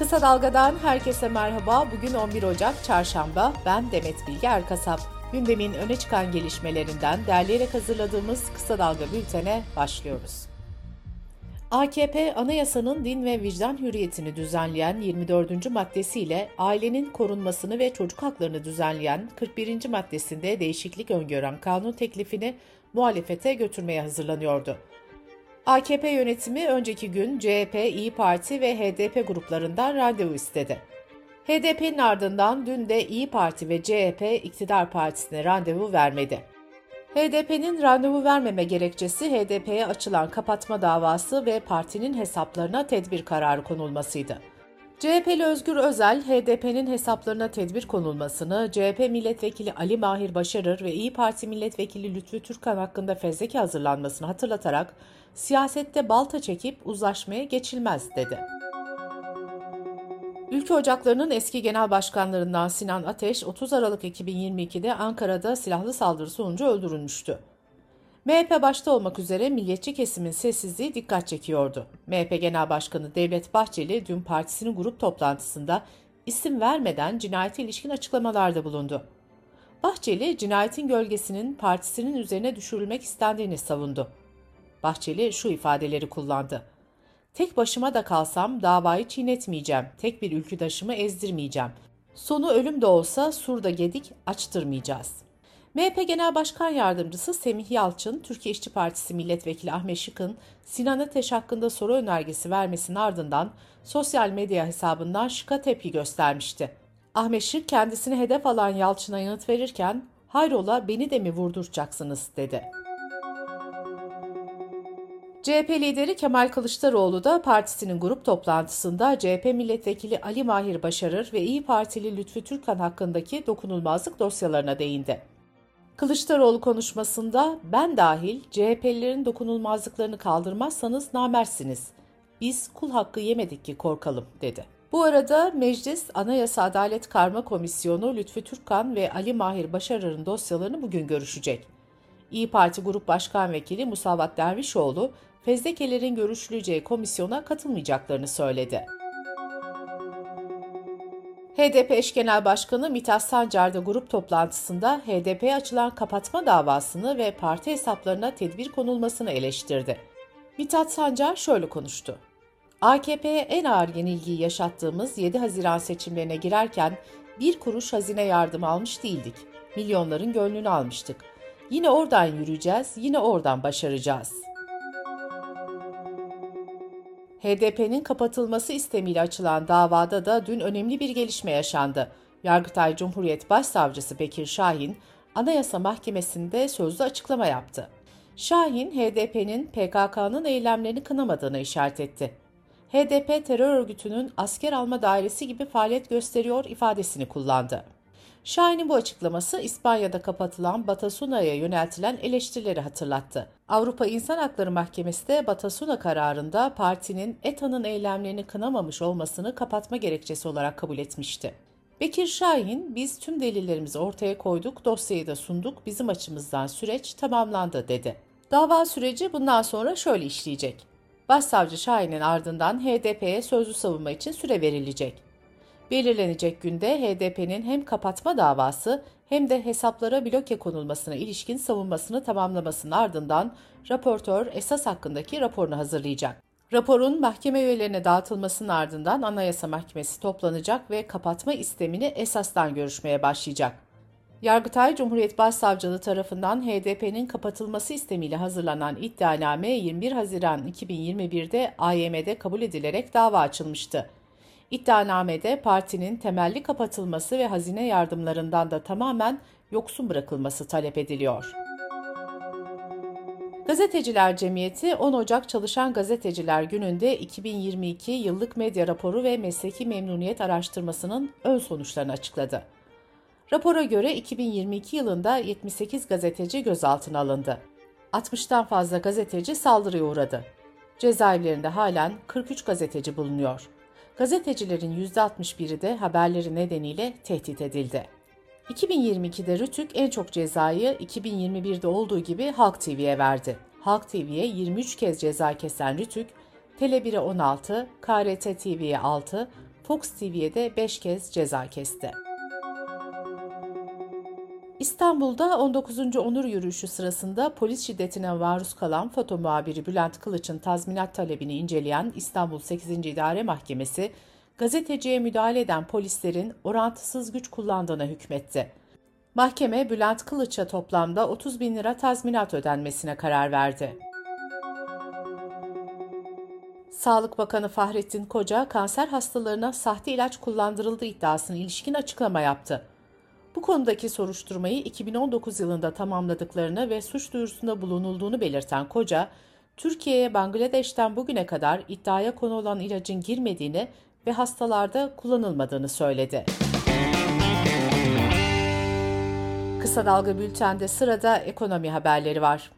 Kısa Dalga'dan herkese merhaba. Bugün 11 Ocak Çarşamba. Ben Demet Bilge Erkasap. Gündemin öne çıkan gelişmelerinden derleyerek hazırladığımız Kısa Dalga bültene başlıyoruz. AKP, anayasanın din ve vicdan hürriyetini düzenleyen 24. maddesiyle ailenin korunmasını ve çocuk haklarını düzenleyen 41. maddesinde değişiklik öngören kanun teklifini muhalefete götürmeye hazırlanıyordu. AKP yönetimi önceki gün CHP, İyi Parti ve HDP gruplarından randevu istedi. HDP'nin ardından dün de İyi Parti ve CHP iktidar partisine randevu vermedi. HDP'nin randevu vermeme gerekçesi HDP'ye açılan kapatma davası ve partinin hesaplarına tedbir kararı konulmasıydı. CHP'li Özgür Özel, HDP'nin hesaplarına tedbir konulmasını, CHP milletvekili Ali Mahir Başarır ve İyi Parti milletvekili Lütfü Türkan hakkında fezleke hazırlanmasını hatırlatarak, siyasette balta çekip uzlaşmaya geçilmez dedi. Ülke Ocakları'nın eski genel başkanlarından Sinan Ateş 30 Aralık 2022'de Ankara'da silahlı saldırı sonucu öldürülmüştü. MHP başta olmak üzere milliyetçi kesimin sessizliği dikkat çekiyordu. MHP Genel Başkanı Devlet Bahçeli dün partisinin grup toplantısında isim vermeden cinayete ilişkin açıklamalarda bulundu. Bahçeli, cinayetin gölgesinin partisinin üzerine düşürülmek istendiğini savundu. Bahçeli şu ifadeleri kullandı. Tek başıma da kalsam davayı çiğnetmeyeceğim, tek bir ülküdaşımı ezdirmeyeceğim. Sonu ölüm de olsa surda gedik açtırmayacağız. MHP Genel Başkan Yardımcısı Semih Yalçın, Türkiye İşçi Partisi Milletvekili Ahmet Şık'ın Sinan Ateş hakkında soru önergesi vermesinin ardından sosyal medya hesabından Şık'a tepki göstermişti. Ahmet Şık kendisini hedef alan Yalçın'a yanıt verirken, hayrola beni de mi vurduracaksınız dedi. CHP lideri Kemal Kılıçdaroğlu da partisinin grup toplantısında CHP milletvekili Ali Mahir Başarır ve İyi Partili Lütfü Türkan hakkındaki dokunulmazlık dosyalarına değindi. Kılıçdaroğlu konuşmasında ben dahil CHP'lilerin dokunulmazlıklarını kaldırmazsanız namersiniz. Biz kul hakkı yemedik ki korkalım dedi. Bu arada Meclis Anayasa Adalet Karma Komisyonu Lütfü Türkan ve Ali Mahir Başarır'ın dosyalarını bugün görüşecek. İyi Parti Grup Başkan Vekili Musavat Dervişoğlu, fezlekelerin görüşüleceği komisyona katılmayacaklarını söyledi. HDP eş genel başkanı Mithat Sancar da grup toplantısında HDP'ye açılan kapatma davasını ve parti hesaplarına tedbir konulmasını eleştirdi. Mithat Sancar şöyle konuştu. AKP'ye en ağır yenilgiyi yaşattığımız 7 Haziran seçimlerine girerken bir kuruş hazine yardımı almış değildik. Milyonların gönlünü almıştık. Yine oradan yürüyeceğiz, yine oradan başaracağız.'' HDP'nin kapatılması istemiyle açılan davada da dün önemli bir gelişme yaşandı. Yargıtay Cumhuriyet Başsavcısı Bekir Şahin, Anayasa Mahkemesi'nde sözlü açıklama yaptı. Şahin, HDP'nin PKK'nın eylemlerini kınamadığını işaret etti. HDP terör örgütünün asker alma dairesi gibi faaliyet gösteriyor ifadesini kullandı. Şahin'in bu açıklaması İspanya'da kapatılan Batasuna'ya yöneltilen eleştirileri hatırlattı. Avrupa İnsan Hakları Mahkemesi de Batasuna kararında partinin ETA'nın eylemlerini kınamamış olmasını kapatma gerekçesi olarak kabul etmişti. Bekir Şahin, biz tüm delillerimizi ortaya koyduk, dosyayı da sunduk, bizim açımızdan süreç tamamlandı dedi. Dava süreci bundan sonra şöyle işleyecek. Başsavcı Şahin'in ardından HDP'ye sözlü savunma için süre verilecek. Belirlenecek günde HDP'nin hem kapatma davası hem de hesaplara bloke konulmasına ilişkin savunmasını tamamlamasının ardından raportör esas hakkındaki raporunu hazırlayacak. Raporun mahkeme üyelerine dağıtılmasının ardından Anayasa Mahkemesi toplanacak ve kapatma istemini esastan görüşmeye başlayacak. Yargıtay Cumhuriyet Başsavcılığı tarafından HDP'nin kapatılması istemiyle hazırlanan iddianame 21 Haziran 2021'de AYM'de kabul edilerek dava açılmıştı. İddianamede partinin temelli kapatılması ve hazine yardımlarından da tamamen yoksun bırakılması talep ediliyor. Gazeteciler Cemiyeti 10 Ocak Çalışan Gazeteciler Günü'nde 2022 yıllık medya raporu ve mesleki memnuniyet araştırmasının ön sonuçlarını açıkladı. Rapora göre 2022 yılında 78 gazeteci gözaltına alındı. 60'tan fazla gazeteci saldırıya uğradı. Cezaevlerinde halen 43 gazeteci bulunuyor. Gazetecilerin %61'i de haberleri nedeniyle tehdit edildi. 2022'de Rütük en çok cezayı 2021'de olduğu gibi Halk TV'ye verdi. Halk TV'ye 23 kez ceza kesen Rütük, Tele1'e 16, KRT TV'ye 6, Fox TV'ye de 5 kez ceza kesti. İstanbul'da 19. Onur Yürüyüşü sırasında polis şiddetine maruz kalan foto muhabiri Bülent Kılıç'ın tazminat talebini inceleyen İstanbul 8. İdare Mahkemesi, gazeteciye müdahale eden polislerin orantısız güç kullandığına hükmetti. Mahkeme Bülent Kılıç'a toplamda 30 bin lira tazminat ödenmesine karar verdi. Sağlık Bakanı Fahrettin Koca, kanser hastalarına sahte ilaç kullandırıldığı iddiasına ilişkin açıklama yaptı. Bu konudaki soruşturmayı 2019 yılında tamamladıklarını ve suç duyurusunda bulunulduğunu belirten Koca, Türkiye'ye Bangladeş'ten bugüne kadar iddiaya konu olan ilacın girmediğini ve hastalarda kullanılmadığını söyledi. Kısa Dalga Bülten'de sırada ekonomi haberleri var.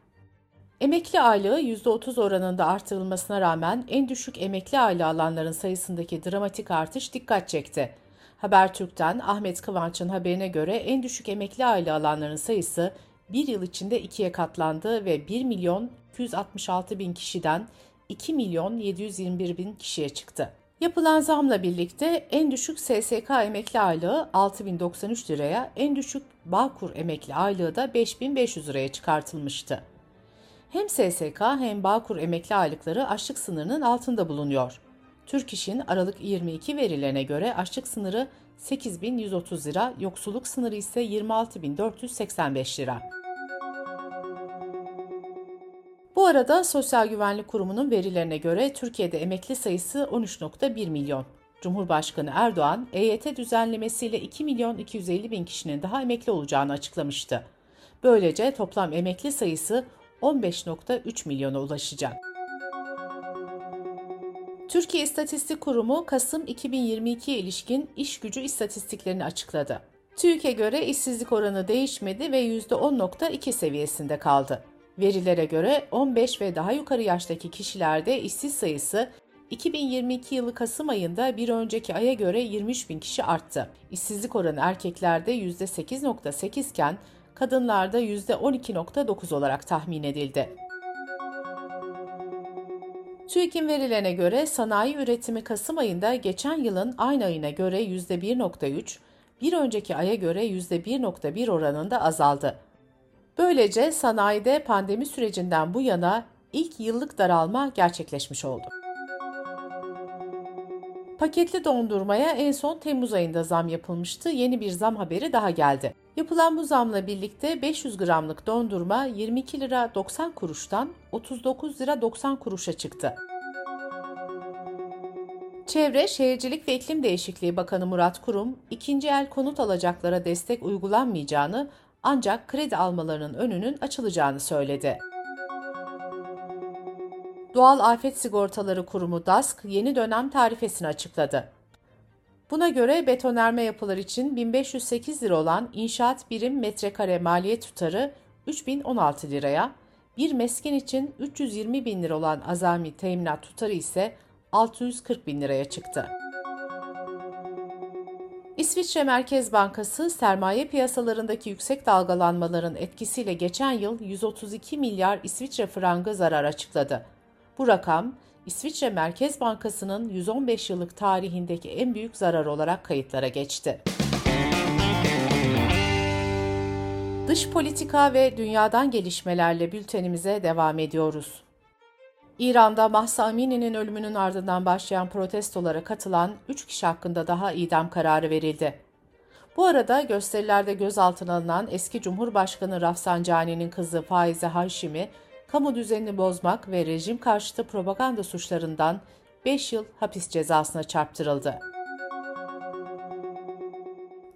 Emekli aylığı %30 oranında artırılmasına rağmen en düşük emekli aylığı alanların sayısındaki dramatik artış dikkat çekti. Habertürk'ten Ahmet Kıvanç'ın haberine göre en düşük emekli aylığı alanların sayısı bir yıl içinde ikiye katlandı ve 1 milyon 266 bin kişiden 2 milyon 721 bin kişiye çıktı. Yapılan zamla birlikte en düşük SSK emekli aylığı 6093 liraya, en düşük Bağkur emekli aylığı da 5500 liraya çıkartılmıştı. Hem SSK hem Bağkur emekli aylıkları açlık sınırının altında bulunuyor. Türk İş'in Aralık 22 verilerine göre açlık sınırı 8130 lira, yoksulluk sınırı ise 26485 lira. Bu arada Sosyal Güvenlik Kurumu'nun verilerine göre Türkiye'de emekli sayısı 13.1 milyon. Cumhurbaşkanı Erdoğan, EYT düzenlemesiyle 2 milyon 250 bin kişinin daha emekli olacağını açıklamıştı. Böylece toplam emekli sayısı 15.3 milyona ulaşacak. Türkiye İstatistik Kurumu Kasım 2022 ilişkin iş gücü istatistiklerini açıkladı. TÜİK'e göre işsizlik oranı değişmedi ve %10.2 seviyesinde kaldı. Verilere göre 15 ve daha yukarı yaştaki kişilerde işsiz sayısı 2022 yılı Kasım ayında bir önceki aya göre 23 bin kişi arttı. İşsizlik oranı erkeklerde %8.8 iken kadınlarda %12.9 olarak tahmin edildi. TÜİK'in verilerine göre sanayi üretimi Kasım ayında geçen yılın aynı ayına göre %1.3, bir önceki aya göre %1.1 oranında azaldı. Böylece sanayide pandemi sürecinden bu yana ilk yıllık daralma gerçekleşmiş oldu. Paketli dondurmaya en son Temmuz ayında zam yapılmıştı. Yeni bir zam haberi daha geldi. Yapılan bu zamla birlikte 500 gramlık dondurma 22 lira 90 kuruştan 39 lira 90 kuruşa çıktı. Çevre, Şehircilik ve İklim Değişikliği Bakanı Murat Kurum, ikinci el konut alacaklara destek uygulanmayacağını ancak kredi almalarının önünün açılacağını söyledi. Doğal Afet Sigortaları Kurumu DASK yeni dönem tarifesini açıkladı. Buna göre betonerme yapılar için 1508 lira olan inşaat birim metrekare maliyet tutarı 3016 liraya, bir mesken için 320 bin lira olan azami teminat tutarı ise 640 bin liraya çıktı. İsviçre Merkez Bankası sermaye piyasalarındaki yüksek dalgalanmaların etkisiyle geçen yıl 132 milyar İsviçre frangı zarar açıkladı. Bu rakam İsviçre Merkez Bankası'nın 115 yıllık tarihindeki en büyük zarar olarak kayıtlara geçti. Dış politika ve dünyadan gelişmelerle bültenimize devam ediyoruz. İran'da Mahsa Amini'nin ölümünün ardından başlayan protestolara katılan 3 kişi hakkında daha idam kararı verildi. Bu arada gösterilerde gözaltına alınan eski Cumhurbaşkanı Rafsanjani'nin kızı Faize Haşimi, kamu düzenini bozmak ve rejim karşıtı propaganda suçlarından 5 yıl hapis cezasına çarptırıldı.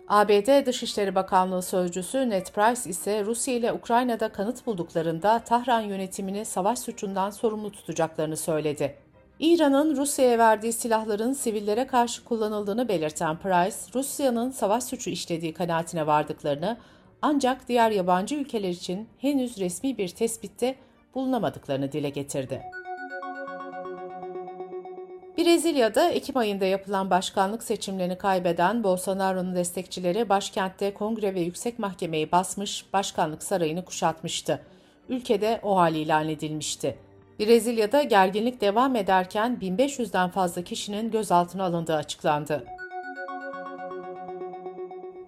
ABD Dışişleri Bakanlığı Sözcüsü Ned Price ise Rusya ile Ukrayna'da kanıt bulduklarında Tahran yönetimini savaş suçundan sorumlu tutacaklarını söyledi. İran'ın Rusya'ya verdiği silahların sivillere karşı kullanıldığını belirten Price, Rusya'nın savaş suçu işlediği kanaatine vardıklarını ancak diğer yabancı ülkeler için henüz resmi bir tespitte bulunamadıklarını dile getirdi. Brezilya'da Ekim ayında yapılan başkanlık seçimlerini kaybeden Bolsonaro'nun destekçileri başkentte kongre ve yüksek mahkemeyi basmış, başkanlık sarayını kuşatmıştı. Ülkede o hal ilan edilmişti. Brezilya'da gerginlik devam ederken 1500'den fazla kişinin gözaltına alındığı açıklandı.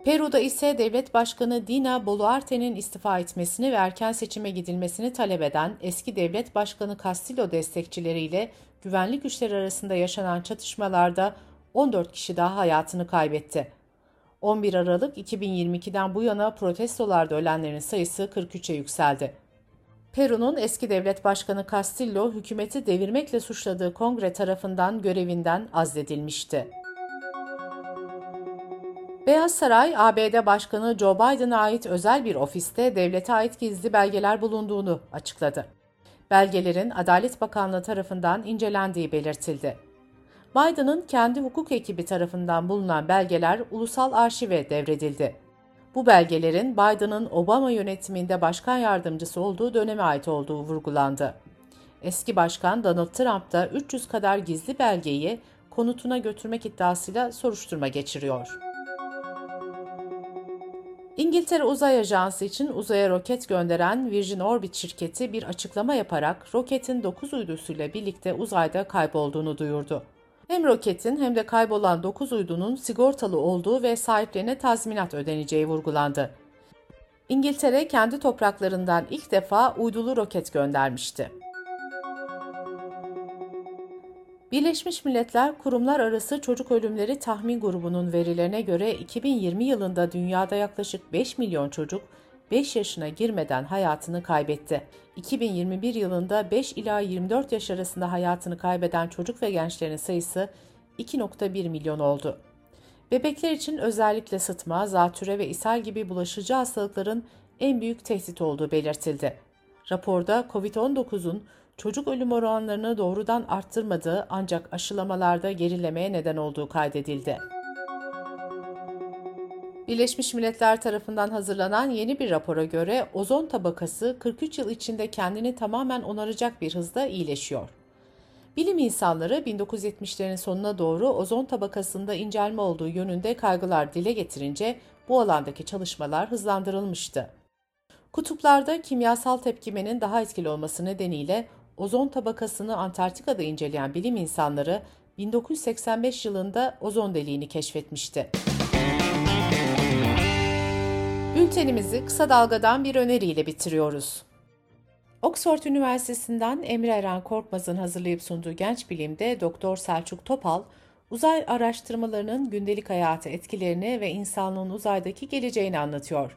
Peru'da ise devlet başkanı Dina Boluarte'nin istifa etmesini ve erken seçime gidilmesini talep eden eski devlet başkanı Castillo destekçileriyle güvenlik güçleri arasında yaşanan çatışmalarda 14 kişi daha hayatını kaybetti. 11 Aralık 2022'den bu yana protestolarda ölenlerin sayısı 43'e yükseldi. Peru'nun eski devlet başkanı Castillo hükümeti devirmekle suçladığı kongre tarafından görevinden azledilmişti. Beyaz Saray, ABD Başkanı Joe Biden'a ait özel bir ofiste devlete ait gizli belgeler bulunduğunu açıkladı. Belgelerin Adalet Bakanlığı tarafından incelendiği belirtildi. Biden'ın kendi hukuk ekibi tarafından bulunan belgeler ulusal arşive devredildi. Bu belgelerin Biden'ın Obama yönetiminde başkan yardımcısı olduğu döneme ait olduğu vurgulandı. Eski başkan Donald Trump da 300 kadar gizli belgeyi konutuna götürmek iddiasıyla soruşturma geçiriyor. İngiltere Uzay Ajansı için uzaya roket gönderen Virgin Orbit şirketi bir açıklama yaparak roketin 9 uydusuyla birlikte uzayda kaybolduğunu duyurdu. Hem roketin hem de kaybolan 9 uydunun sigortalı olduğu ve sahiplerine tazminat ödeneceği vurgulandı. İngiltere kendi topraklarından ilk defa uydulu roket göndermişti. Birleşmiş Milletler Kurumlar Arası Çocuk Ölümleri Tahmin Grubu'nun verilerine göre 2020 yılında dünyada yaklaşık 5 milyon çocuk 5 yaşına girmeden hayatını kaybetti. 2021 yılında 5 ila 24 yaş arasında hayatını kaybeden çocuk ve gençlerin sayısı 2.1 milyon oldu. Bebekler için özellikle sıtma, zatüre ve ishal gibi bulaşıcı hastalıkların en büyük tehdit olduğu belirtildi. Raporda COVID-19'un çocuk ölüm oranlarını doğrudan arttırmadığı ancak aşılamalarda gerilemeye neden olduğu kaydedildi. Birleşmiş Milletler tarafından hazırlanan yeni bir rapora göre ozon tabakası 43 yıl içinde kendini tamamen onaracak bir hızda iyileşiyor. Bilim insanları 1970'lerin sonuna doğru ozon tabakasında incelme olduğu yönünde kaygılar dile getirince bu alandaki çalışmalar hızlandırılmıştı. Kutuplarda kimyasal tepkimenin daha etkili olması nedeniyle ozon tabakasını Antarktika'da inceleyen bilim insanları 1985 yılında ozon deliğini keşfetmişti. Bültenimizi kısa dalgadan bir öneriyle bitiriyoruz. Oxford Üniversitesi'nden Emre Eren Korkmaz'ın hazırlayıp sunduğu Genç Bilim'de Doktor Selçuk Topal, uzay araştırmalarının gündelik hayatı etkilerini ve insanlığın uzaydaki geleceğini anlatıyor.